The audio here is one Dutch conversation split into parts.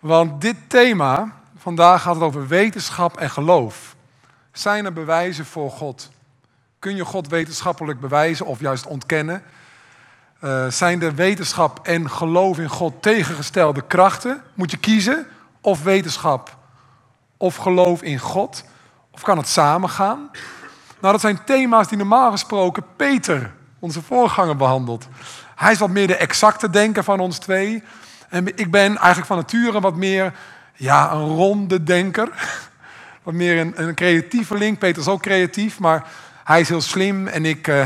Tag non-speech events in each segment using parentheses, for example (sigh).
Want dit thema, vandaag gaat het over wetenschap en geloof. Zijn er bewijzen voor God? Kun je God wetenschappelijk bewijzen of juist ontkennen? Uh, zijn de wetenschap en geloof in God tegengestelde krachten? Moet je kiezen of wetenschap of geloof in God? Of kan het samen gaan? Nou, dat zijn thema's die normaal gesproken Peter, onze voorganger, behandelt. Hij is wat meer de exacte denker van ons twee. En ik ben eigenlijk van nature wat meer ja, een ronde denker. (laughs) Wat meer een, een creatieve link. Peter is ook creatief, maar hij is heel slim en ik. Uh...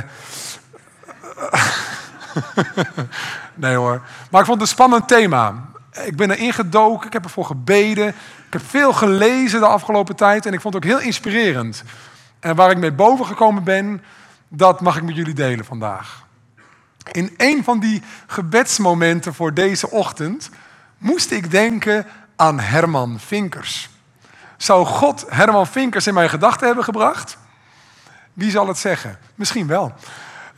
(laughs) nee hoor. Maar ik vond het een spannend thema. Ik ben erin gedoken, ik heb ervoor gebeden. Ik heb veel gelezen de afgelopen tijd en ik vond het ook heel inspirerend. En waar ik mee boven gekomen ben, dat mag ik met jullie delen vandaag. In een van die gebedsmomenten voor deze ochtend moest ik denken aan Herman Vinkers. Zou God Herman Vinkers in mijn gedachten hebben gebracht? Wie zal het zeggen? Misschien wel.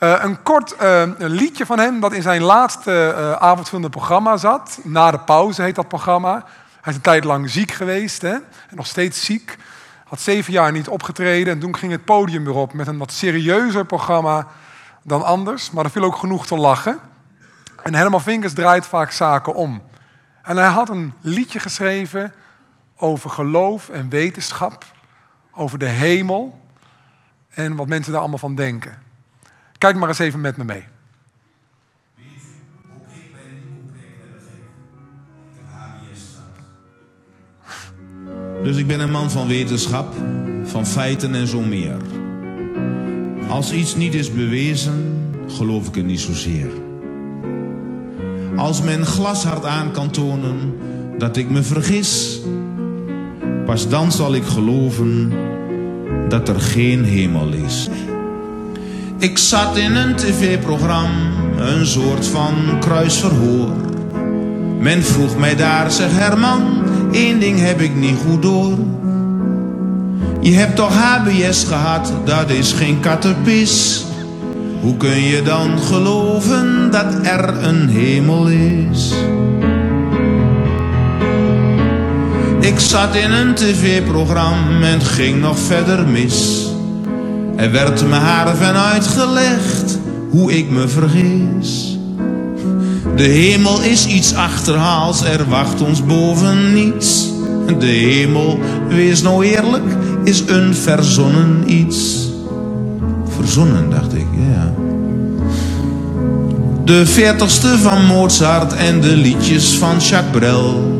Uh, een kort een liedje van hem dat in zijn laatste uh, avondvullende programma zat. Na de pauze heet dat programma. Hij is een tijd lang ziek geweest hè? en nog steeds ziek. Had zeven jaar niet opgetreden en toen ging het podium weer op met een wat serieuzer programma dan anders. Maar er viel ook genoeg te lachen. En Herman Vinkers draait vaak zaken om. En hij had een liedje geschreven over geloof en wetenschap, over de hemel en wat mensen daar allemaal van denken. Kijk maar eens even met me mee. Dus ik ben een man van wetenschap, van feiten en zo meer. Als iets niet is bewezen, geloof ik het niet zozeer. Als men glashard aan kan tonen dat ik me vergis, pas dan zal ik geloven dat er geen hemel is. Ik zat in een tv-programma, een soort van kruisverhoor. Men vroeg mij daar, zeg Herman, één ding heb ik niet goed door. Je hebt toch HBS gehad, dat is geen kattenpis. Hoe kun je dan geloven dat er een hemel is? Ik zat in een tv-programma en ging nog verder mis. Er werd me haar van uitgelegd hoe ik me vergis. De hemel is iets achterhaals, er wacht ons boven niets. De hemel, wees nou eerlijk, is een verzonnen iets. Verzonnen, dacht ik, ja. De veertigste van Mozart en de liedjes van Jacques Brel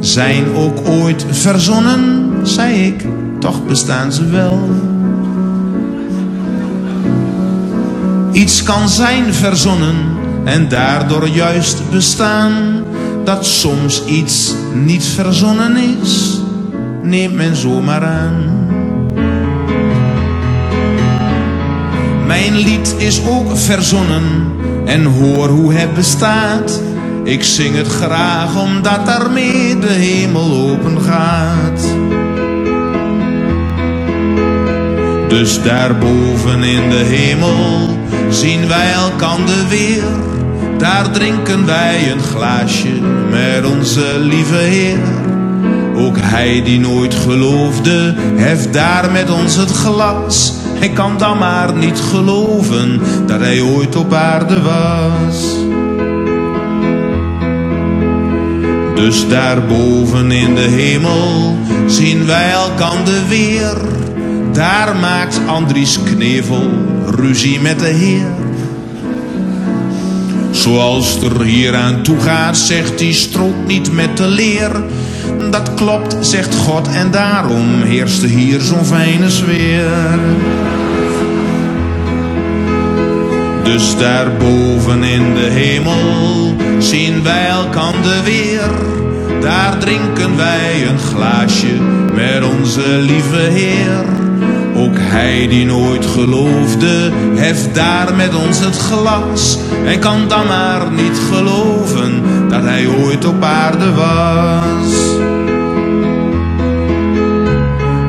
zijn ook ooit verzonnen, zei ik, toch bestaan ze wel. Iets kan zijn verzonnen en daardoor juist bestaan. Dat soms iets niet verzonnen is, neemt men zomaar aan. Mijn lied is ook verzonnen en hoor hoe het bestaat. Ik zing het graag omdat daarmee de hemel open gaat. Dus daarboven in de hemel zien wij elkander weer. Daar drinken wij een glaasje met onze lieve Heer. Ook hij die nooit geloofde, heft daar met ons het glas. Hij kan dan maar niet geloven dat hij ooit op aarde was. Dus daarboven in de hemel zien wij elkander weer. Daar maakt Andries Knevel ruzie met de Heer. Zoals er hier aan toe gaat, zegt hij strook niet met de leer. Dat klopt, zegt God, en daarom heerste hier zo'n fijne sfeer. Dus daarboven in de hemel zien wij elkander weer. Daar drinken wij een glaasje met onze lieve Heer. Ook hij die nooit geloofde, heft daar met ons het glas. En kan dan maar niet geloven dat hij ooit op aarde was.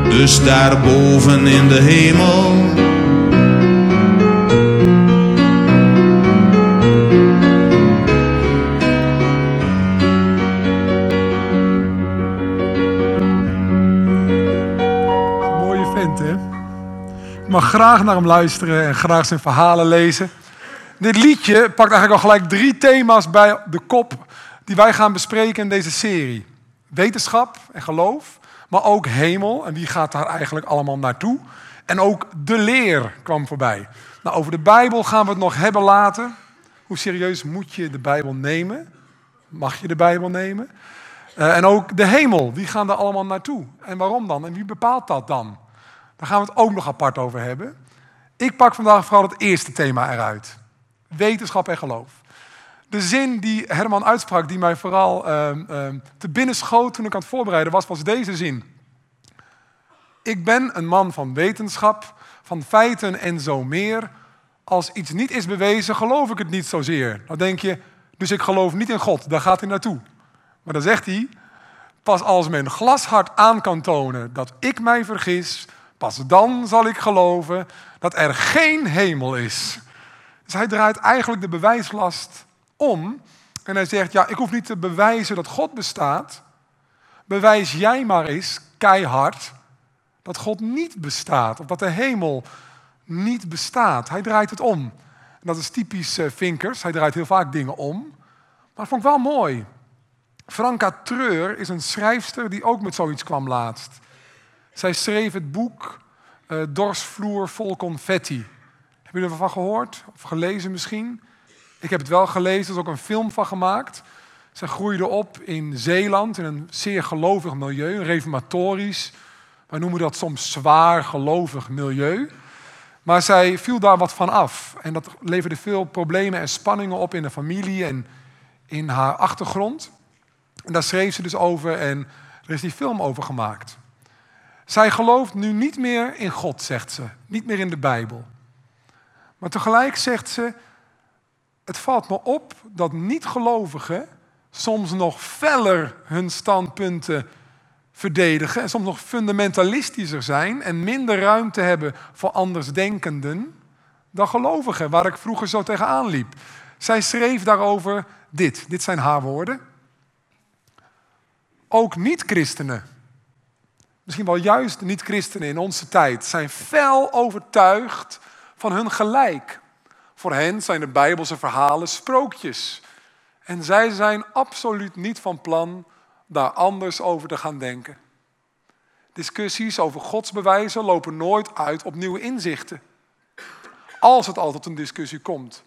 Dus daarboven in de hemel graag naar hem luisteren en graag zijn verhalen lezen. Dit liedje pakt eigenlijk al gelijk drie thema's bij de kop die wij gaan bespreken in deze serie. Wetenschap en geloof, maar ook hemel en wie gaat daar eigenlijk allemaal naartoe. En ook de leer kwam voorbij. Nou, over de Bijbel gaan we het nog hebben later. Hoe serieus moet je de Bijbel nemen? Mag je de Bijbel nemen? Uh, en ook de hemel, wie gaan daar allemaal naartoe? En waarom dan? En wie bepaalt dat dan? Daar gaan we het ook nog apart over hebben. Ik pak vandaag vooral het eerste thema eruit. Wetenschap en geloof. De zin die Herman uitsprak, die mij vooral uh, uh, te binnen schoot toen ik aan het voorbereiden was, was deze zin. Ik ben een man van wetenschap, van feiten en zo meer. Als iets niet is bewezen, geloof ik het niet zozeer. Dan denk je, dus ik geloof niet in God, daar gaat hij naartoe. Maar dan zegt hij, pas als men glashard aan kan tonen dat ik mij vergis, pas dan zal ik geloven dat er geen hemel is. Dus hij draait eigenlijk de bewijslast om en hij zegt, ja, ik hoef niet te bewijzen dat God bestaat. Bewijs jij maar eens keihard dat God niet bestaat of dat de hemel niet bestaat. Hij draait het om. Dat is typisch uh, Vinkers. Hij draait heel vaak dingen om. Maar dat vond ik wel mooi. Franka Treur is een schrijfster die ook met zoiets kwam laatst. Zij schreef het boek uh, Dorsvloer vol confetti. Hebben jullie ervan gehoord? Of gelezen misschien? Ik heb het wel gelezen, er is ook een film van gemaakt. Zij groeide op in Zeeland, in een zeer gelovig milieu, een reformatorisch. Wij noemen dat soms zwaar gelovig milieu. Maar zij viel daar wat van af. En dat leverde veel problemen en spanningen op in de familie en in haar achtergrond. En daar schreef ze dus over en er is die film over gemaakt. Zij gelooft nu niet meer in God, zegt ze. Niet meer in de Bijbel. Maar tegelijk zegt ze, het valt me op dat niet-gelovigen soms nog feller hun standpunten verdedigen en soms nog fundamentalistischer zijn en minder ruimte hebben voor andersdenkenden dan gelovigen, waar ik vroeger zo tegenaan liep. Zij schreef daarover dit, dit zijn haar woorden. Ook niet-christenen, misschien wel juist niet-christenen in onze tijd, zijn fel overtuigd van hun gelijk. Voor hen zijn de Bijbelse verhalen sprookjes. En zij zijn absoluut niet van plan daar anders over te gaan denken. Discussies over godsbewijzen lopen nooit uit op nieuwe inzichten. Als het al tot een discussie komt.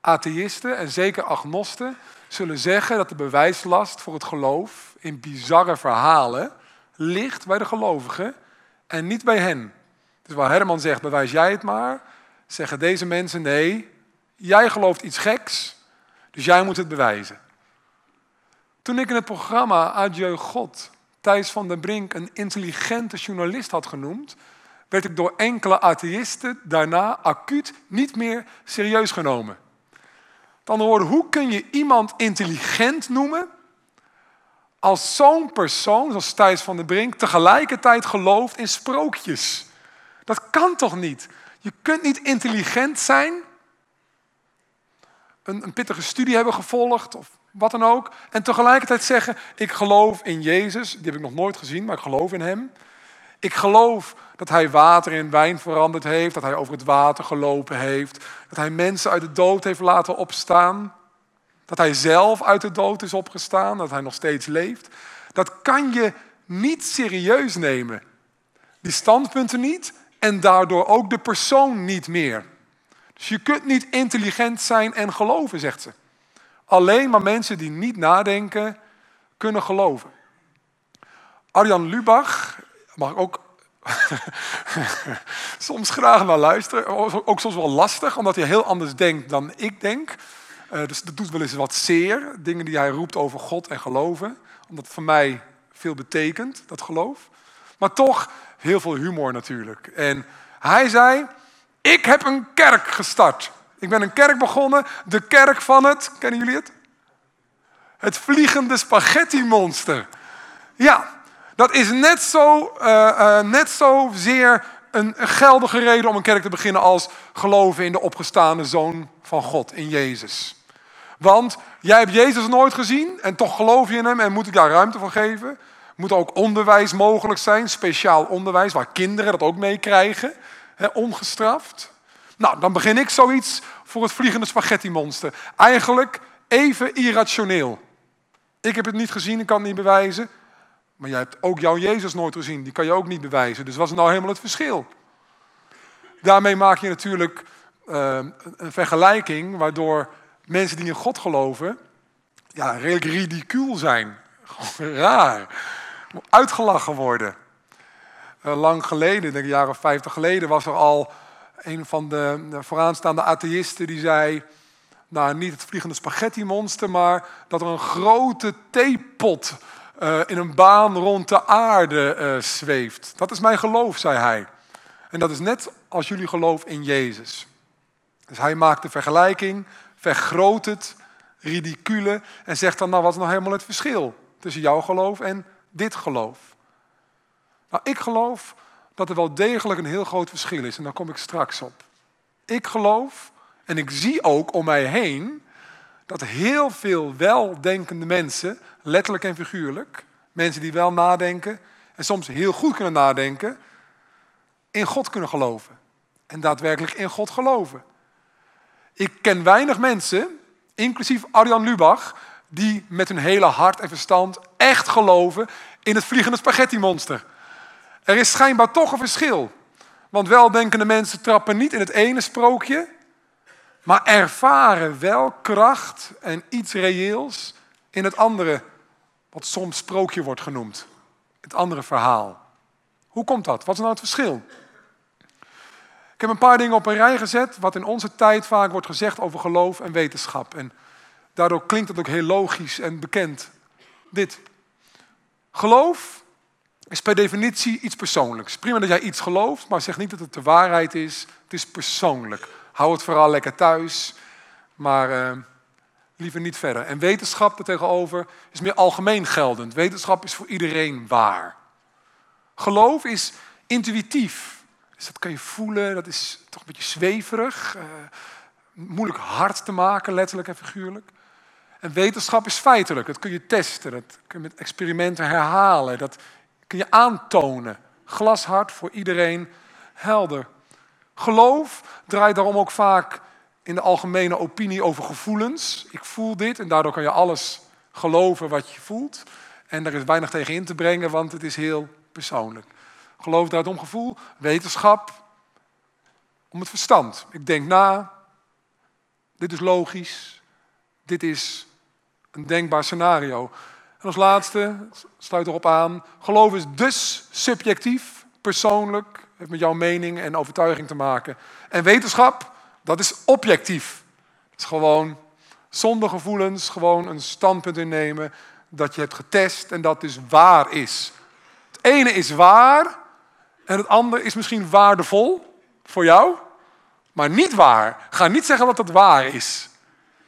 Atheïsten en zeker agnosten zullen zeggen dat de bewijslast voor het geloof in bizarre verhalen ligt bij de gelovigen en niet bij hen. Dus waar Herman zegt, bewijs jij het maar, zeggen deze mensen nee, jij gelooft iets geks, dus jij moet het bewijzen. Toen ik in het programma Adieu God Thijs van den Brink een intelligente journalist had genoemd, werd ik door enkele atheïsten daarna acuut niet meer serieus genomen. Met andere hoe kun je iemand intelligent noemen als zo'n persoon, zoals Thijs van den Brink, tegelijkertijd gelooft in sprookjes? Dat kan toch niet? Je kunt niet intelligent zijn, een, een pittige studie hebben gevolgd of wat dan ook. En tegelijkertijd zeggen, ik geloof in Jezus. Die heb ik nog nooit gezien, maar ik geloof in Hem. Ik geloof dat Hij water in wijn veranderd heeft. Dat Hij over het water gelopen heeft. Dat Hij mensen uit de dood heeft laten opstaan. Dat Hij zelf uit de dood is opgestaan. Dat Hij nog steeds leeft. Dat kan je niet serieus nemen. Die standpunten niet en daardoor ook de persoon niet meer. Dus je kunt niet intelligent zijn en geloven, zegt ze. Alleen maar mensen die niet nadenken, kunnen geloven. Arjan Lubach, mag ik ook (laughs) soms graag naar luisteren, ook soms wel lastig, omdat hij heel anders denkt dan ik denk. Uh, dus dat doet wel eens wat zeer, dingen die hij roept over God en geloven, omdat het voor mij veel betekent, dat geloof. Maar toch heel veel humor natuurlijk. En hij zei, ik heb een kerk gestart. Ik ben een kerk begonnen, de kerk van het, kennen jullie het? Het vliegende spaghetti-monster. Ja, dat is net zo, uh, uh, net zo zeer een, geldige reden om een kerk te beginnen als geloven in de opgestane zoon van God, in Jezus. Want jij hebt Jezus nooit gezien en toch geloof je in hem en moet ik daar ruimte voor geven. Moet ook onderwijs mogelijk zijn, speciaal onderwijs, waar kinderen dat ook meekrijgen. hè, ongestraft. Nou, dan begin ik zoiets voor het vliegende spaghetti-monster. Eigenlijk even irrationeel. Ik heb het niet gezien, ik kan het niet bewijzen. Maar jij hebt ook jouw Jezus nooit gezien, die kan je ook niet bewijzen. Dus wat is nou helemaal het verschil? Daarmee maak je natuurlijk uh, een vergelijking waardoor mensen die in God geloven, ja, ridicuul zijn. Raar. Uitgelachen worden. Uh, lang geleden, denk ik jaren 50 geleden, was er al een van de vooraanstaande atheïsten die zei, nou niet het vliegende spaghetti monster, maar dat er een grote theepot uh, in een baan rond de aarde uh, zweeft. Dat is mijn geloof, zei hij. En dat is net als jullie geloof in Jezus. Dus hij maakt de vergelijking, vergroot het, ridicule en zegt dan, nou wat is nou helemaal het verschil tussen jouw geloof en dit geloof? Nou, ik geloof dat er wel degelijk een heel groot verschil is en daar kom ik straks op. Ik geloof en ik zie ook om mij heen dat heel veel weldenkende mensen, letterlijk en figuurlijk, mensen die wel nadenken en soms heel goed kunnen nadenken, in God kunnen geloven. En daadwerkelijk in God geloven. Ik ken weinig mensen, inclusief Arjan Lubach, die met hun hele hart en verstand echt geloven in het vliegende spaghetti-monster. Er is schijnbaar toch een verschil. Want weldenkende mensen trappen niet in het ene sprookje, maar ervaren wel kracht en iets reëels in het andere, wat soms sprookje wordt genoemd. Het andere verhaal. Hoe komt dat? Wat is nou het verschil? Ik heb een paar dingen op een rij gezet, wat in onze tijd vaak wordt gezegd over geloof en wetenschap. En daardoor klinkt het ook heel logisch en bekend. Dit. Geloof is per definitie iets persoonlijks. Prima dat jij iets gelooft, maar zeg niet dat het de waarheid is. Het is persoonlijk. Hou het vooral lekker thuis, maar uh, liever niet verder. En wetenschap daartegenover is meer algemeen geldend. Wetenschap is voor iedereen waar. Geloof is intuïtief. Dus dat kan je voelen, dat is toch een beetje zweverig. Uh, moeilijk hard te maken, letterlijk en figuurlijk. En wetenschap is feitelijk, dat kun je testen, dat kun je met experimenten herhalen, dat kun je aantonen. Glashard voor iedereen, helder. Geloof draait daarom ook vaak in de algemene opinie over gevoelens. Ik voel dit en daardoor kan je alles geloven wat je voelt. En daar is weinig tegen in te brengen, want het is heel persoonlijk. Geloof draait om gevoel, wetenschap, om het verstand. Ik denk na, dit is logisch, dit is een denkbaar scenario. En als laatste, sluit erop aan, geloof is dus subjectief, persoonlijk, heeft met jouw mening en overtuiging te maken. En wetenschap, dat is objectief. Het is gewoon zonder gevoelens, gewoon een standpunt innemen dat je hebt getest en dat dus waar is. Het ene is waar en het andere is misschien waardevol voor jou, maar niet waar. Ga niet zeggen dat het waar is.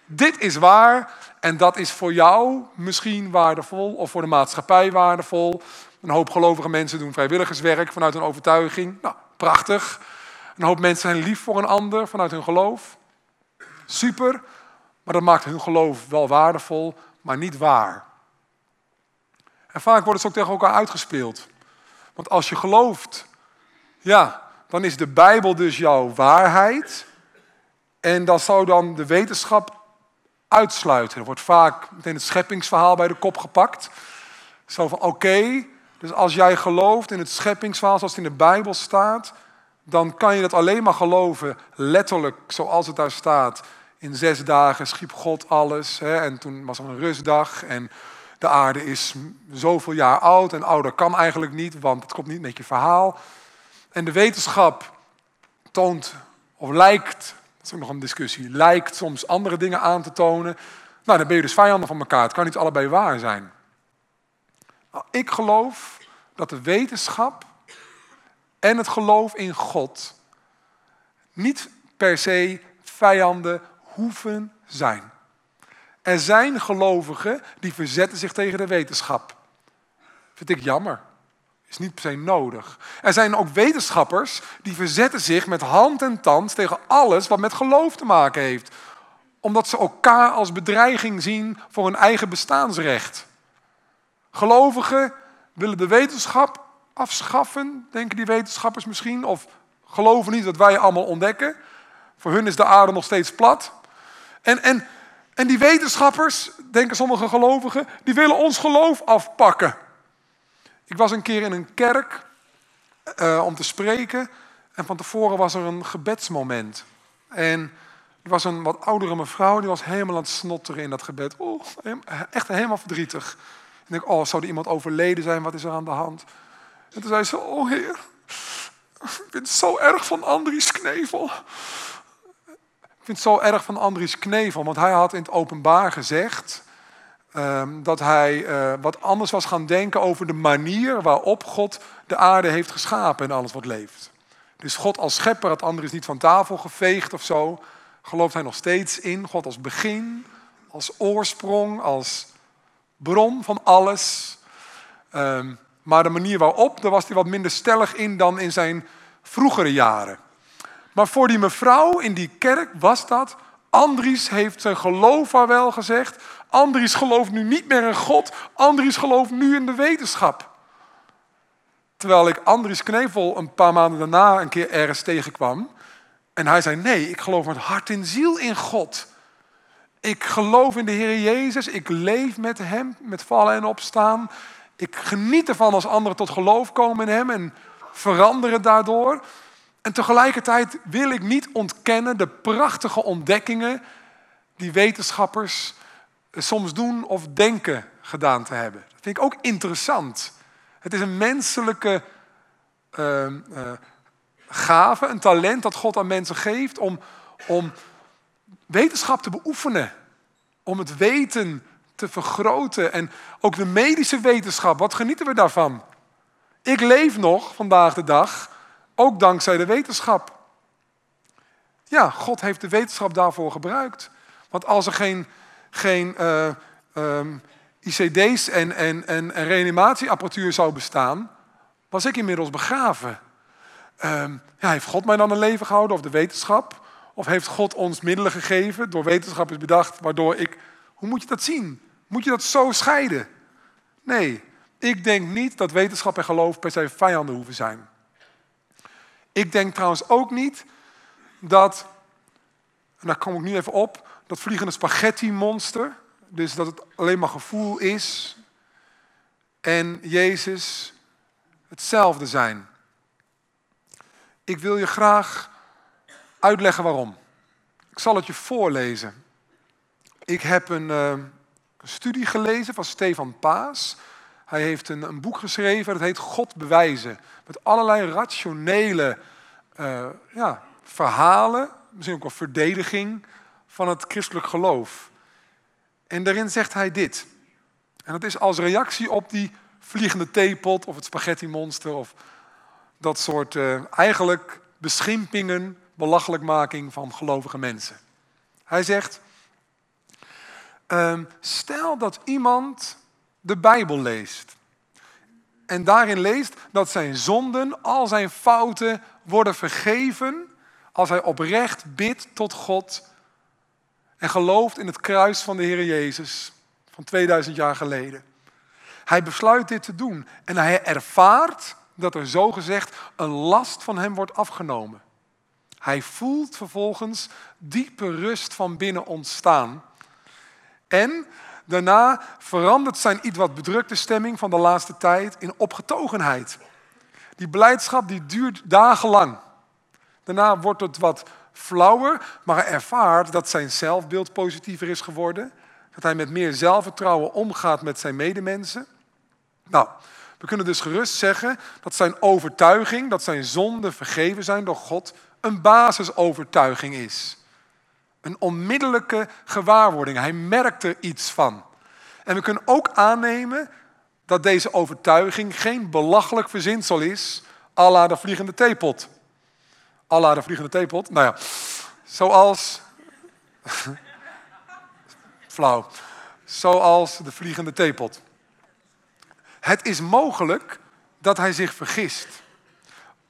Dit is waar en dat is voor jou misschien waardevol of voor de maatschappij waardevol. Een hoop gelovige mensen doen vrijwilligerswerk vanuit een overtuiging. Nou, prachtig. Een hoop mensen zijn lief voor een ander vanuit hun geloof. Super, maar dat maakt hun geloof wel waardevol, maar niet waar. En vaak wordt het ook tegen elkaar uitgespeeld. Want als je gelooft ja, dan is de Bijbel dus jouw waarheid. En dat zou dan de wetenschap uitsluiten. Er wordt vaak meteen het scheppingsverhaal bij de kop gepakt. Zo van oké, dus als jij gelooft in het scheppingsverhaal zoals het in de Bijbel staat, dan kan je dat alleen maar geloven, letterlijk zoals het daar staat. In zes dagen schiep God alles hè, en toen was er een rustdag en de aarde is zoveel jaar oud en ouder kan eigenlijk niet, want het komt niet met je verhaal. En de wetenschap toont of lijkt, dat is ook nog een discussie, lijkt soms andere dingen aan te tonen. Nou, dan ben je dus vijanden van elkaar. Het kan niet allebei waar zijn. Nou, ik geloof dat de wetenschap en het geloof in God niet per se vijanden hoeven zijn. Er zijn gelovigen die verzetten zich tegen de wetenschap. Vind ik jammer is niet per se nodig. Er zijn ook wetenschappers die verzetten zich met hand en tand tegen alles wat met geloof te maken heeft. Omdat ze elkaar als bedreiging zien voor hun eigen bestaansrecht. Gelovigen willen de wetenschap afschaffen, denken die wetenschappers misschien. Of Geloven niet dat wij allemaal ontdekken. Voor hun is de aarde nog steeds plat. En, en, en die wetenschappers, denken sommige gelovigen, die willen ons geloof afpakken. Ik was een keer in een kerk uh, om te spreken. En van tevoren was er een gebedsmoment. En er was een wat oudere mevrouw, die was helemaal aan het snotteren in dat gebed. Oh, echt helemaal verdrietig. En ik oh, zou er iemand overleden zijn? Wat is er aan de hand? En toen zei ze, oh heer, ik vind het zo erg van Andries Knevel. Ik vind het zo erg van Andries Knevel, want hij had in het openbaar gezegd ehm, dat hij uh, wat anders was gaan denken over de manier waarop God de aarde heeft geschapen en alles wat leeft. Dus God als schepper had Andries niet van tafel geveegd of zo. Gelooft hij nog steeds in God als begin, als oorsprong, als bron van alles. Um, maar de manier waarop, daar was hij wat minder stellig in dan in zijn vroegere jaren. Maar voor die mevrouw in die kerk was dat. Andries heeft zijn geloof al wel gezegd. Andries gelooft nu niet meer in God. Andries gelooft nu in de wetenschap. Terwijl ik Andries Knevel een paar maanden daarna een keer ergens tegenkwam. En hij zei, nee, ik geloof met hart en ziel in God. Ik geloof in de Heer Jezus. Ik leef met Hem, met vallen en opstaan. Ik geniet ervan als anderen tot geloof komen in Hem en veranderen daardoor. En tegelijkertijd wil ik niet ontkennen de prachtige ontdekkingen die wetenschappers soms doen of denken gedaan te hebben. Dat vind ik ook interessant. Het is een menselijke uh, uh, gave, een talent dat God aan mensen geeft om, om wetenschap te beoefenen. Om het weten te vergroten. En ook de medische wetenschap, wat genieten we daarvan? Ik leef nog vandaag de dag, ook dankzij de wetenschap. Ja, God heeft de wetenschap daarvoor gebruikt. Want als er geen, geen uh, um, ICD's en, en, en, en, reanimatieapparatuur zou bestaan, was ik inmiddels begraven. Um, ja, heeft God mij dan een leven gehouden of de wetenschap? Of heeft God ons middelen gegeven, door wetenschappers bedacht, waardoor ik. Hoe moet je dat zien? Moet je dat zo scheiden? Nee, ik denk niet dat wetenschap en geloof per se vijanden hoeven zijn. Ik denk trouwens ook niet dat, en daar kom ik nu even op, dat vliegende spaghetti-monster, dus dat het alleen maar gevoel is, en Jezus hetzelfde zijn. Ik wil je graag uitleggen waarom. Ik zal het je voorlezen. Ik heb een, uh, studie gelezen van Stefan Paas. Hij heeft een, een, boek geschreven, dat heet God bewijzen. Met allerlei rationele uh, ja, verhalen, misschien ook wel verdediging van het christelijk geloof. En daarin zegt hij dit. En dat is als reactie op die vliegende theepot of het spaghetti monster of dat soort uh, eigenlijk beschimpingen belachelijkmaking van gelovige mensen. Hij zegt, um, stel dat iemand de Bijbel leest en daarin leest dat zijn zonden, al zijn fouten worden vergeven als hij oprecht bidt tot God en gelooft in het kruis van de Heer Jezus van 2000 jaar geleden. Hij besluit dit te doen en hij ervaart dat er zogezegd een last van hem wordt afgenomen. Hij voelt vervolgens diepe rust van binnen ontstaan. En daarna verandert zijn iets wat bedrukte stemming van de laatste tijd in opgetogenheid. Die blijdschap die duurt dagenlang. Daarna wordt het wat flauwer, maar hij ervaart dat zijn zelfbeeld positiever is geworden. Dat hij met meer zelfvertrouwen omgaat met zijn medemensen. Nou, we kunnen dus gerust zeggen dat zijn overtuiging, dat zijn zonden vergeven zijn door God, een basisovertuiging is. Een onmiddellijke gewaarwording. Hij merkt er iets van. En we kunnen ook aannemen dat deze overtuiging geen belachelijk verzinsel is, à de vliegende theepot. À de vliegende theepot, nou ja, zoals... (laughs) Flauw. Zoals de vliegende theepot. Het is mogelijk dat hij zich vergist.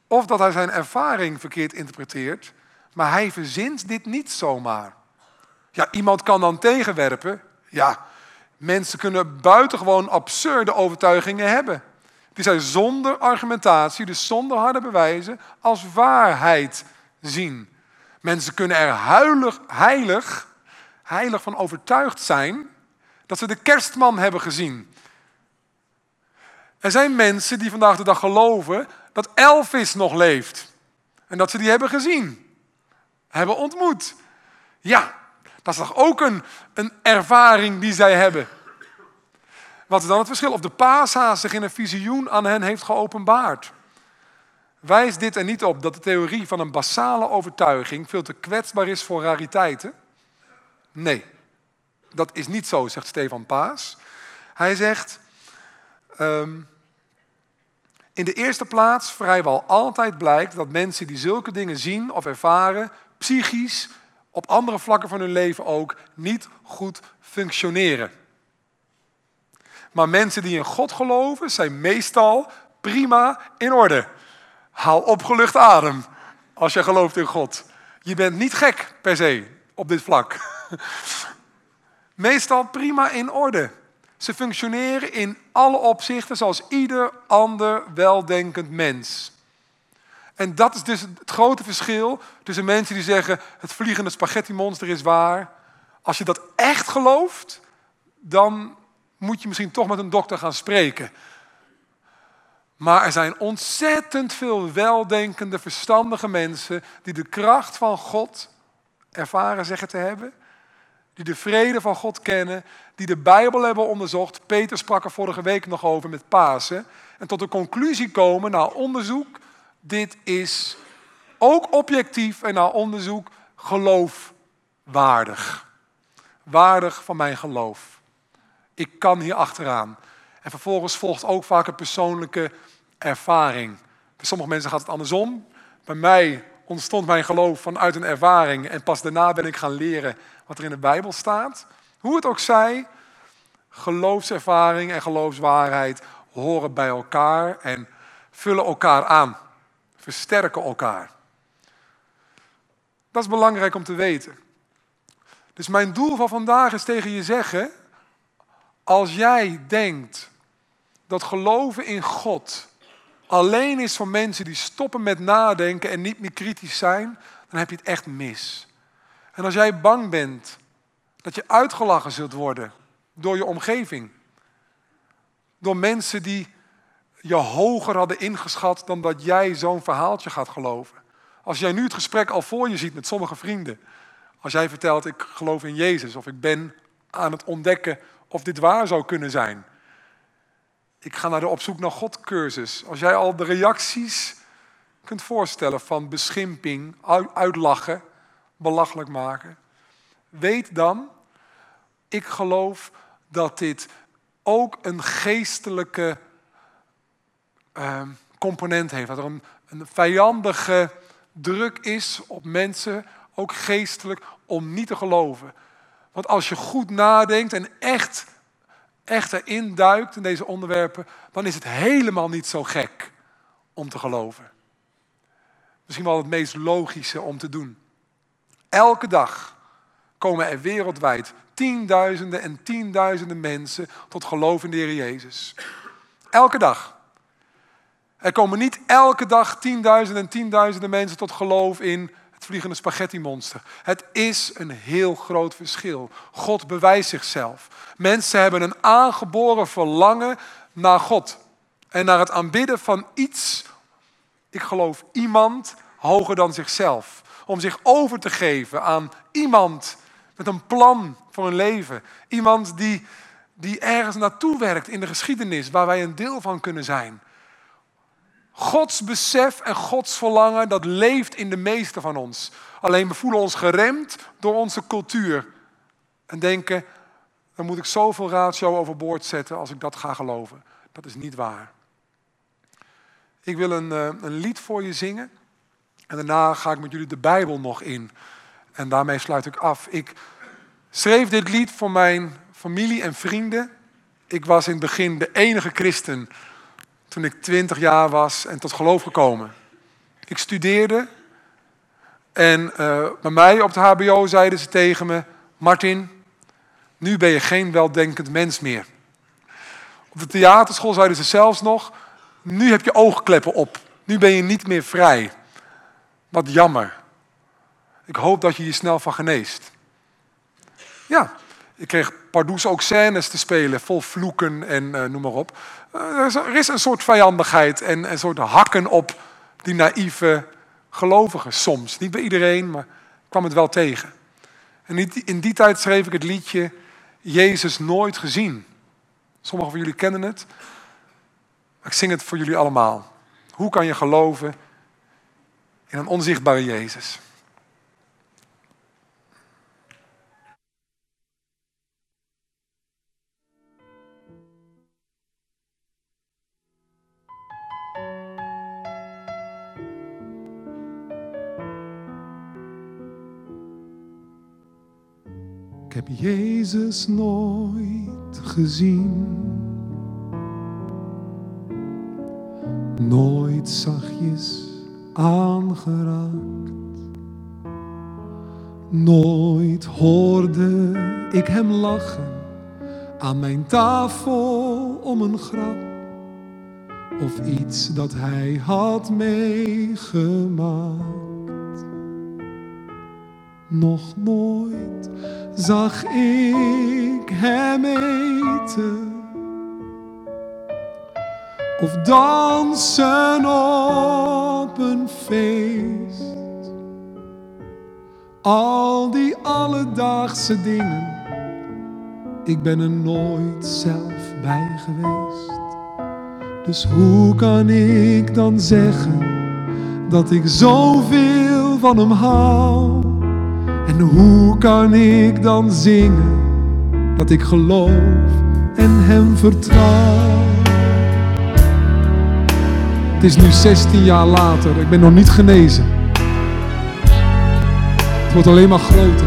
Of dat hij zijn ervaring verkeerd interpreteert, maar hij verzint dit niet zomaar. Ja, iemand kan dan tegenwerpen. Ja, mensen kunnen buitengewoon absurde overtuigingen hebben. Die zij zonder argumentatie, dus zonder harde bewijzen, als waarheid zien. Mensen kunnen er huilig, heilig, heilig van overtuigd zijn dat ze de kerstman hebben gezien. Er zijn mensen die vandaag de dag geloven dat Elvis nog leeft. En dat ze die hebben gezien, hebben ontmoet. Ja, dat is toch ook een, een ervaring die zij hebben. Wat is dan het verschil? Of de paashaas zich in een visioen aan hen heeft geopenbaard. Wijst dit er niet op dat de theorie van een basale overtuiging veel te kwetsbaar is voor rariteiten? Nee, dat is niet zo, zegt Stefan Paas. Hij zegt, um, in de eerste plaats vrijwel altijd blijkt dat mensen die zulke dingen zien of ervaren, psychisch, op andere vlakken van hun leven ook, niet goed functioneren. Maar mensen die in God geloven, zijn meestal prima in orde. Haal opgelucht adem als je gelooft in God. Je bent niet gek per se op dit vlak. Meestal prima in orde. Ze functioneren in alle opzichten zoals ieder ander weldenkend mens. En dat is dus het grote verschil tussen mensen die zeggen: het vliegende spaghetti-monster is waar. Als je dat echt gelooft, dan moet je misschien toch met een dokter gaan spreken. Maar er zijn ontzettend veel weldenkende, verstandige mensen die de kracht van God ervaren zeggen te hebben die de vrede van God kennen, die de Bijbel hebben onderzocht. Peter sprak er vorige week nog over met Pasen. En tot de conclusie komen na onderzoek, dit is ook objectief en na onderzoek geloofwaardig. Waardig van mijn geloof. Ik kan hier achteraan. En vervolgens volgt ook vaak een persoonlijke ervaring. Bij sommige mensen gaat het andersom. Bij mij ontstond mijn geloof vanuit een ervaring en pas daarna ben ik gaan leren wat er in de Bijbel staat. Hoe het ook zij, geloofservaring en geloofswaarheid horen bij elkaar en vullen elkaar aan, versterken elkaar. Dat is belangrijk om te weten. Dus mijn doel van vandaag is tegen je zeggen, als jij denkt dat geloven in God alleen is voor mensen die stoppen met nadenken en niet meer kritisch zijn, dan heb je het echt mis. En als jij bang bent dat je uitgelachen zult worden door je omgeving, door mensen die je hoger hadden ingeschat dan dat jij zo'n verhaaltje gaat geloven. Als jij nu het gesprek al voor je ziet met sommige vrienden, als jij vertelt ik geloof in Jezus of ik ben aan het ontdekken of dit waar zou kunnen zijn. Ik ga naar de op zoek naar God cursus. Als jij al de reacties kunt voorstellen van beschimping, uitlachen, belachelijk maken. Weet dan, ik geloof dat dit ook een geestelijke uh, component heeft. Dat er een vijandige druk is op mensen, ook geestelijk, om niet te geloven. Want als je goed nadenkt en echt, echt erin duikt in deze onderwerpen, dan is het helemaal niet zo gek om te geloven. Misschien wel het meest logische om te doen. Elke dag komen er wereldwijd tienduizenden en tienduizenden mensen tot geloof in de Heer Jezus. Elke dag. Er komen niet elke dag tienduizenden en tienduizenden mensen tot geloof in vliegende spaghetti-monster. Het is een heel groot verschil. God bewijst zichzelf. Mensen hebben een aangeboren verlangen naar God en naar het aanbidden van iets. Ik geloof iemand hoger dan zichzelf om zich over te geven aan iemand met een plan voor een leven. Iemand die, die ergens naartoe werkt in de geschiedenis waar wij een deel van kunnen zijn. Gods besef en Gods verlangen, dat leeft in de meeste van ons. Alleen we voelen ons geremd door onze cultuur. En denken, dan moet ik zoveel ratio overboord zetten als ik dat ga geloven. Dat is niet waar. Ik wil een, eh, een lied voor je zingen. En daarna ga ik met jullie de Bijbel nog in. En daarmee sluit ik af. Ik schreef dit lied voor mijn familie en vrienden. Ik was in het begin de enige christen toen ik twintig jaar was en tot geloof gekomen. Ik studeerde en uh, bij mij op het HBO zeiden ze tegen me: Martin, nu ben je geen weldenkend mens meer. Op de theaterschool zeiden ze zelfs nog: nu heb je oogkleppen op. Nu ben je niet meer vrij. Wat jammer. Ik hoop dat je je snel van geneest. Ja, ik kreeg pardoes ook scènes te spelen, vol vloeken en uh, noem maar op. Uh, er is een soort vijandigheid en een soort hakken op die naïeve gelovigen soms. Niet bij iedereen, maar ik kwam het wel tegen. En in die tijd schreef ik het liedje Jezus nooit gezien. Sommigen van jullie kennen het. Ik zing het voor jullie allemaal. Hoe kan je geloven in een onzichtbare Jezus? Ik heb Jezus nooit gezien. Nooit zachtjes aangeraakt. Nooit hoorde ik hem lachen aan mijn tafel om een grap. Of iets dat hij had meegemaakt. Nog nooit zag ik hem eten of dansen op een feest. Al die alledaagse dingen, ik ben er nooit zelf bij geweest. Dus hoe kan ik dan zeggen dat ik zoveel van hem hou? En hoe kan ik dan zingen dat ik geloof en Hem vertrouw? Het is nu 16 jaar later, ik ben nog niet genezen. Het wordt alleen maar groter.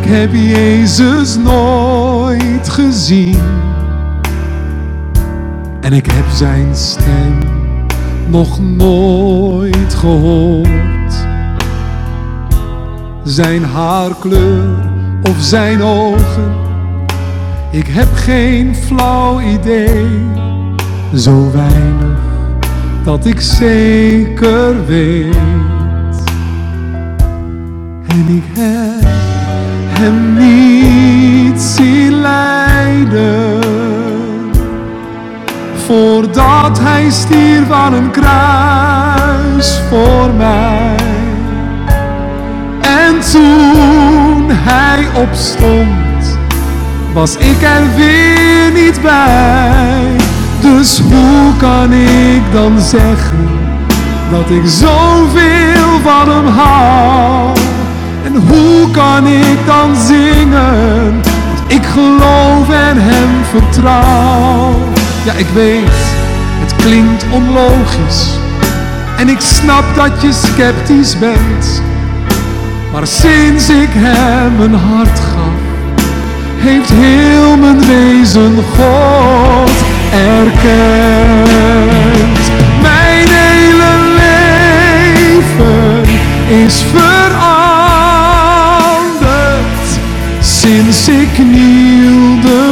Ik heb Jezus nooit gezien. En ik heb zijn stem nog nooit gehoord. Zijn haarkleur of zijn ogen, ik heb geen flauw idee. Zo weinig dat ik zeker weet. En ik heb hem niet zien lijden voordat hij stierf aan een kruis voor mij. En toen hij opstond, was ik er weer niet bij. Dus hoe kan ik dan zeggen dat ik zoveel van hem hou? En hoe kan ik dan zingen dat ik geloof en hem vertrouw? Ja, ik weet, het klinkt onlogisch. En ik snap dat je sceptisch bent. Maar sinds ik hem een hart gaf, heeft heel mijn wezen God erkend. Mijn hele leven is veranderd sinds ik knielde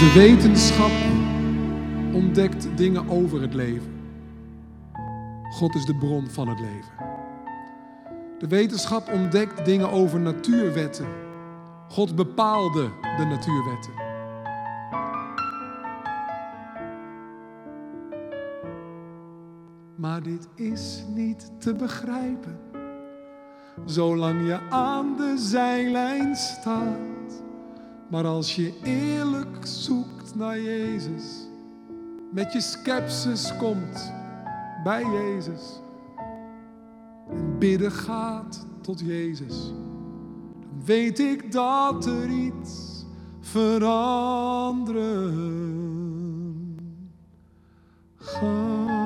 De wetenschap ontdekt dingen over het leven. God is de bron van het leven. De wetenschap ontdekt dingen over natuurwetten. God bepaalde de natuurwetten. Maar dit is niet te begrijpen, zolang je aan de zijlijn staat. Maar als je eerlijk zoekt naar Jezus, met je skepsis komt bij Jezus en bidden gaat tot Jezus, dan weet ik dat er iets veranderen gaat.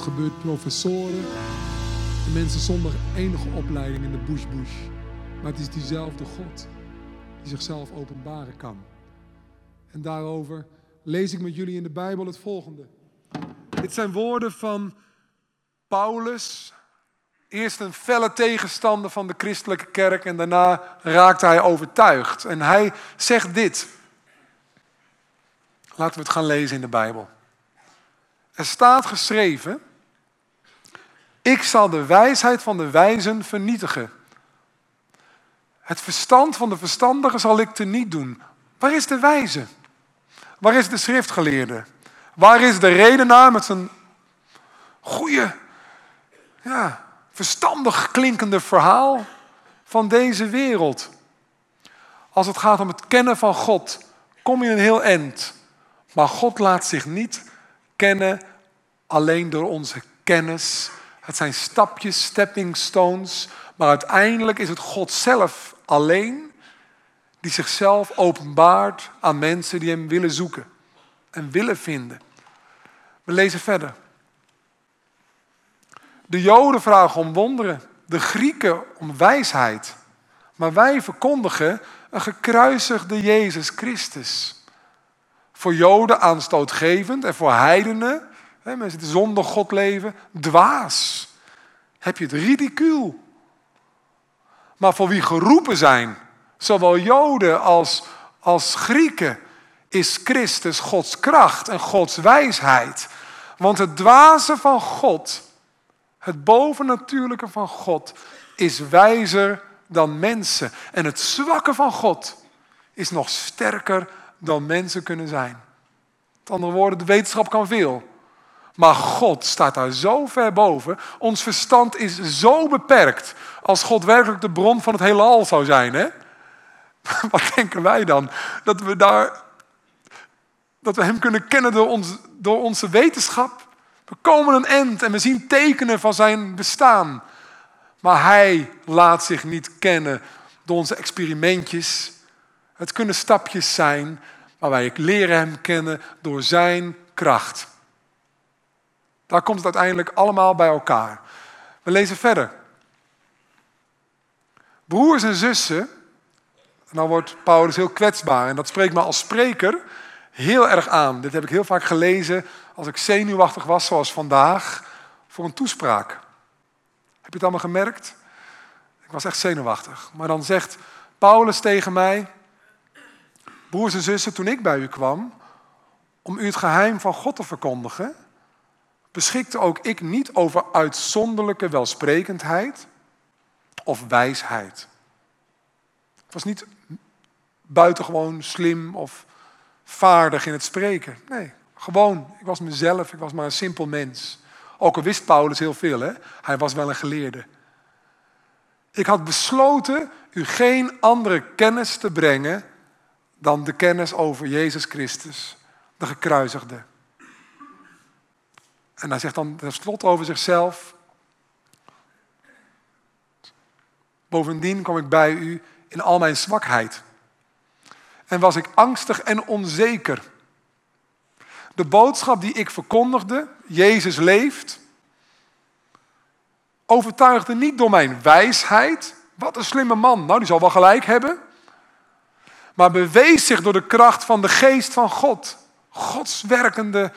Gebeurt professoren en mensen zonder enige opleiding in de bush bush. Maar het is diezelfde God die zichzelf openbaren kan. En daarover lees ik met jullie in de Bijbel het volgende. Dit zijn woorden van Paulus. Eerst een felle tegenstander van de christelijke kerk en daarna raakte hij overtuigd. En hij zegt dit. Laten we het gaan lezen in de Bijbel. Er staat geschreven: Ik zal de wijsheid van de wijzen vernietigen. Het verstand van de verstandigen zal ik teniet doen. Waar is de wijze? Waar is de schriftgeleerde? Waar is de redenaar met zijn goede, ja, verstandig klinkende verhaal van deze wereld? Als het gaat om het kennen van God, kom je een heel eind. Maar God laat zich niet kennen alleen door onze kennis. Het zijn stapjes, stepping stones. Maar uiteindelijk is het God zelf alleen die zichzelf openbaart aan mensen die hem willen zoeken en willen vinden. We lezen verder. De Joden vragen om wonderen, de Grieken om wijsheid. Maar wij verkondigen een gekruisigde Jezus Christus. Voor Joden aanstootgevend en voor heidenen, mensen die zonder God leven, dwaas. Heb je het ridicuul. Maar voor wie geroepen zijn, zowel Joden als, als Grieken, is Christus Gods kracht en Gods wijsheid. Want het dwaze van God, het bovennatuurlijke van God, is wijzer dan mensen. En het zwakke van God is nog sterker dan mensen kunnen zijn. Met andere woorden, de wetenschap kan veel. Maar God staat daar zo ver boven. Ons verstand is zo beperkt. Als God werkelijk de bron van het hele al zou zijn. Hè? (laughs) Wat denken wij dan? Dat we, daar, dat we Hem kunnen kennen door, ons, door onze wetenschap. We komen een eind en we zien tekenen van zijn bestaan. Maar Hij laat zich niet kennen door onze experimentjes. Het kunnen stapjes zijn, maar wij leren Hem kennen door Zijn kracht. Daar komt het uiteindelijk allemaal bij elkaar. We lezen verder. Broers en zussen, en dan wordt Paulus heel kwetsbaar en dat spreekt me als spreker heel erg aan. Dit heb ik heel vaak gelezen als ik zenuwachtig was, zoals vandaag, voor een toespraak. Heb je het allemaal gemerkt? Ik was echt zenuwachtig. Maar dan zegt Paulus tegen mij, broers en zussen, toen ik bij u kwam, om u het geheim van God te verkondigen, beschikte ook ik niet over uitzonderlijke welsprekendheid of wijsheid. Ik was niet buitengewoon slim of vaardig in het spreken. Nee, gewoon, ik was mezelf, ik was maar een simpel mens. Ook al wist Paulus heel veel, hè? hij was wel een geleerde. Ik had besloten u geen andere kennis te brengen dan de kennis over Jezus Christus, de gekruisigde. En hij zegt dan tenslotte over zichzelf. Bovendien kwam ik bij u in al mijn zwakheid. En was ik angstig en onzeker. De boodschap die ik verkondigde, Jezus leeft, overtuigde niet door mijn wijsheid. Wat een slimme man, nou die zal wel gelijk hebben. Maar bewees zich door de kracht van de geest van God. Gods werkende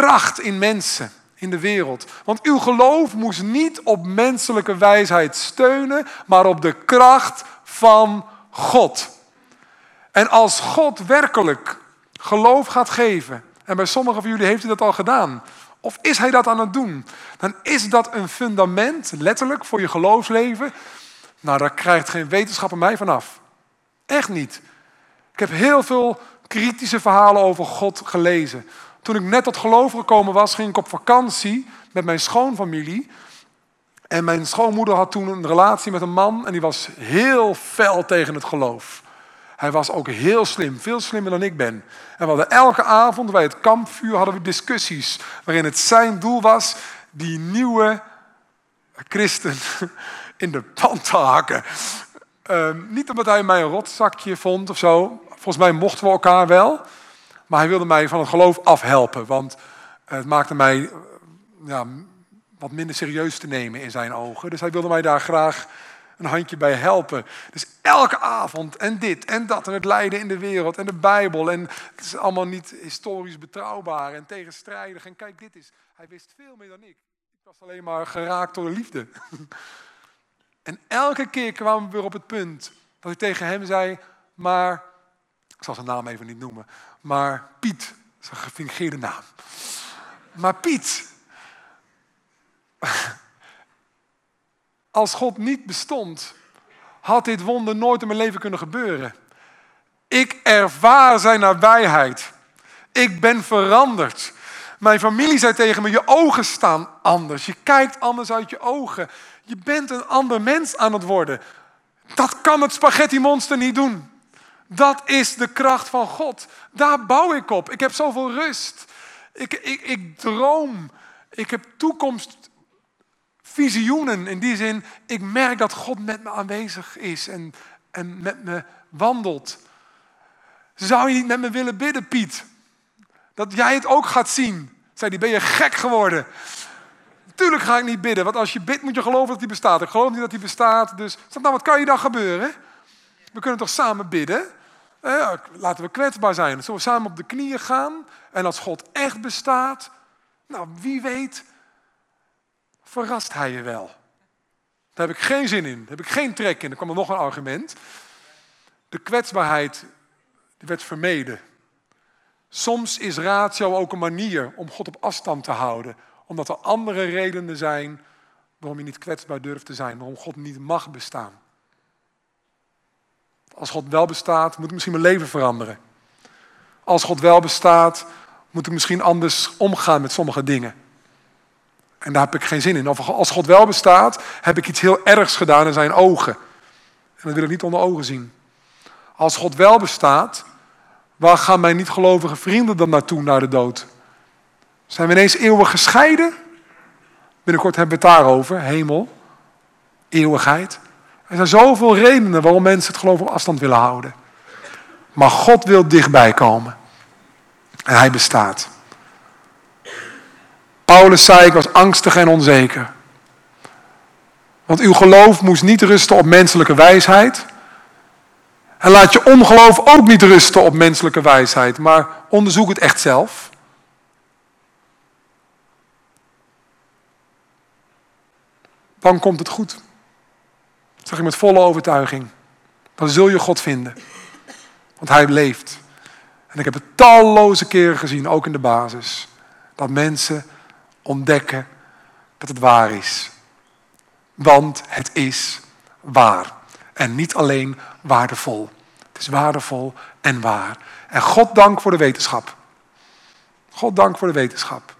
kracht in mensen, in de wereld. Want uw geloof moest niet op menselijke wijsheid steunen, maar op de kracht van God. En als God werkelijk geloof gaat geven, en bij sommigen van jullie heeft hij dat al gedaan, of is hij dat aan het doen, dan is dat een fundament, letterlijk, voor je geloofsleven. Nou, daar krijgt geen wetenschapper mij vanaf. Echt niet. Ik heb heel veel kritische verhalen over God gelezen. Toen ik net tot geloof gekomen was, ging ik op vakantie met mijn schoonfamilie. En mijn schoonmoeder had toen een relatie met een man en die was heel fel tegen het geloof. Hij was ook heel slim, veel slimmer dan ik ben. En we hadden elke avond bij het kampvuur hadden we discussies waarin het zijn doel was die nieuwe christen (laughs) in de pan te hakken. Ehm, niet omdat hij mij een rotzakje vond of zo. Volgens mij mochten we elkaar wel. Maar hij wilde mij van het geloof afhelpen. Want het maakte mij ja, wat minder serieus te nemen in zijn ogen. Dus hij wilde mij daar graag een handje bij helpen. Dus elke avond en dit en dat en het lijden in de wereld en de Bijbel. En het is allemaal niet historisch betrouwbaar en tegenstrijdig. En kijk, dit is, hij wist veel meer dan ik. Ik was alleen maar geraakt door de liefde. (laughs) En elke keer kwamen we weer op het punt dat ik tegen hem zei, maar, ik zal zijn naam even niet noemen, maar Piet, zijn gefingeerde naam. Maar Piet, (laughs) als God niet bestond, had dit wonder nooit in mijn leven kunnen gebeuren. Ik ervaar zijn nabijheid. Ik ben veranderd. Mijn familie zei tegen me: Je ogen staan anders. Je kijkt anders uit je ogen. Je bent een ander mens aan het worden. Dat kan het spaghetti monster niet doen. Dat is de kracht van God. Daar bouw ik op. Ik heb zoveel rust. Ik, ik, ik droom. Ik heb toekomstvisioenen. In die zin, ik merk dat God met me aanwezig is en, en met me wandelt. Zou je niet met me willen bidden, Piet? Dat jij het ook gaat zien. Zei die, ben je gek geworden? Tuurlijk ga ik niet bidden, want als je bidt moet je geloven dat hij bestaat. Ik geloof niet dat hij bestaat, dus nou, wat kan je dan gebeuren? We kunnen toch samen bidden? Laten we kwetsbaar zijn. Zullen we samen op de knieën gaan? En als God echt bestaat, nou wie weet, verrast hij je wel. Daar heb ik geen zin in, daar heb ik geen trek in. Er kwam er nog een argument. De kwetsbaarheid die werd vermeden. Soms is ratio ook een manier om God op afstand te houden. Omdat er andere redenen zijn waarom je niet kwetsbaar durft te zijn. Waarom God niet mag bestaan. Als God wel bestaat, moet ik misschien mijn leven veranderen. Als God wel bestaat, moet ik misschien anders omgaan met sommige dingen. En daar heb ik geen zin in. Of als God wel bestaat, heb ik iets heel ergs gedaan in zijn ogen. En dat wil ik niet onder ogen zien. Als God wel bestaat, Waar gaan mijn niet-gelovige vrienden dan naartoe naar de dood? Zijn we ineens eeuwig gescheiden? Binnenkort hebben we het daarover, hemel, eeuwigheid. Er zijn zoveel redenen waarom mensen het geloof op afstand willen houden. Maar God wil dichtbij komen. En hij bestaat. Paulus zei, ik was angstig en onzeker. Want uw geloof moest niet rusten op menselijke wijsheid, en laat je ongeloof ook niet rusten op menselijke wijsheid, maar onderzoek het echt zelf. Dan komt het goed. Zeg ik met volle overtuiging. Dan zul je God vinden. Want Hij leeft. En ik heb het talloze keren gezien, ook in de basis, dat mensen ontdekken dat het waar is. Want het is waar. En niet alleen waardevol. Het is waardevol en waar. En God dank voor de wetenschap. God dank voor de wetenschap.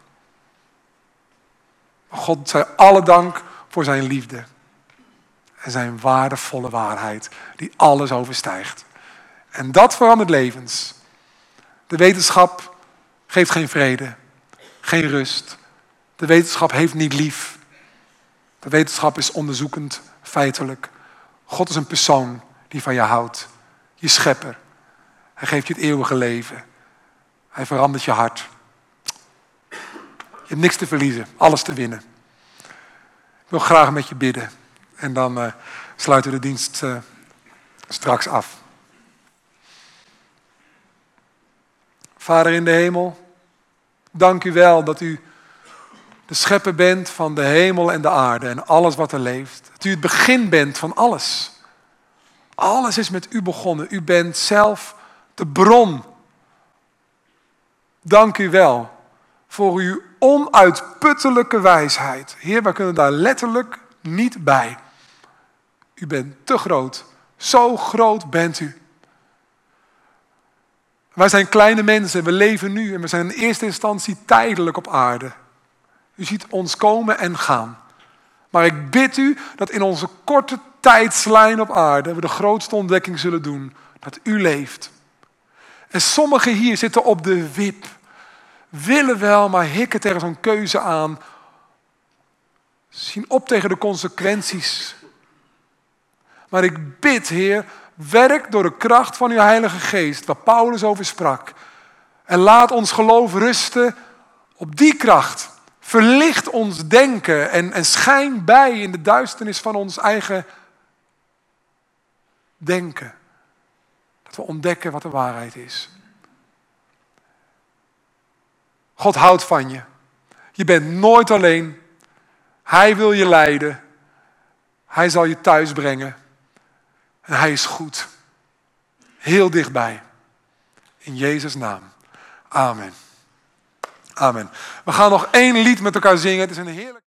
God zij alle dank voor zijn liefde. En zijn waardevolle waarheid, die alles overstijgt. En dat verandert levens. De wetenschap geeft geen vrede, geen rust. De wetenschap heeft niet lief. De wetenschap is onderzoekend, feitelijk. God is een persoon die van je houdt. Je schepper. Hij geeft je het eeuwige leven. Hij verandert je hart. Je hebt niks te verliezen, alles te winnen. Ik wil graag met je bidden. En dan uh, sluiten we de dienst uh, straks af. Vader in de hemel, dank u wel dat u de schepper bent van de hemel en de aarde en alles wat er leeft. Dat u het begin bent van alles. Alles is met u begonnen. U bent zelf de bron. Dank u wel voor uw onuitputtelijke wijsheid. Heer, wij kunnen daar letterlijk niet bij. U bent te groot. Zo groot bent u. Wij zijn kleine mensen, we leven nu en we zijn in eerste instantie tijdelijk op aarde. U ziet ons komen en gaan. Maar ik bid u dat in onze korte tijdslijn op aarde we de grootste ontdekking zullen doen. Dat u leeft. En sommigen hier zitten op de wip. Willen wel, maar hikken tegen zo'n keuze aan. Zien op tegen de consequenties. Maar ik bid, Heer, werk door de kracht van uw Heilige Geest, waar Paulus over sprak. En laat ons geloof rusten op die kracht. Verlicht ons denken en, en schijn bij in de duisternis van ons eigen denken. Dat we ontdekken wat de waarheid is. God houdt van je. Je bent nooit alleen. Hij wil je leiden. Hij zal je thuis brengen. En hij is goed. Heel dichtbij. In Jezus' naam. Amen. Amen. We gaan nog één lied met elkaar zingen. Het is een heerlijk.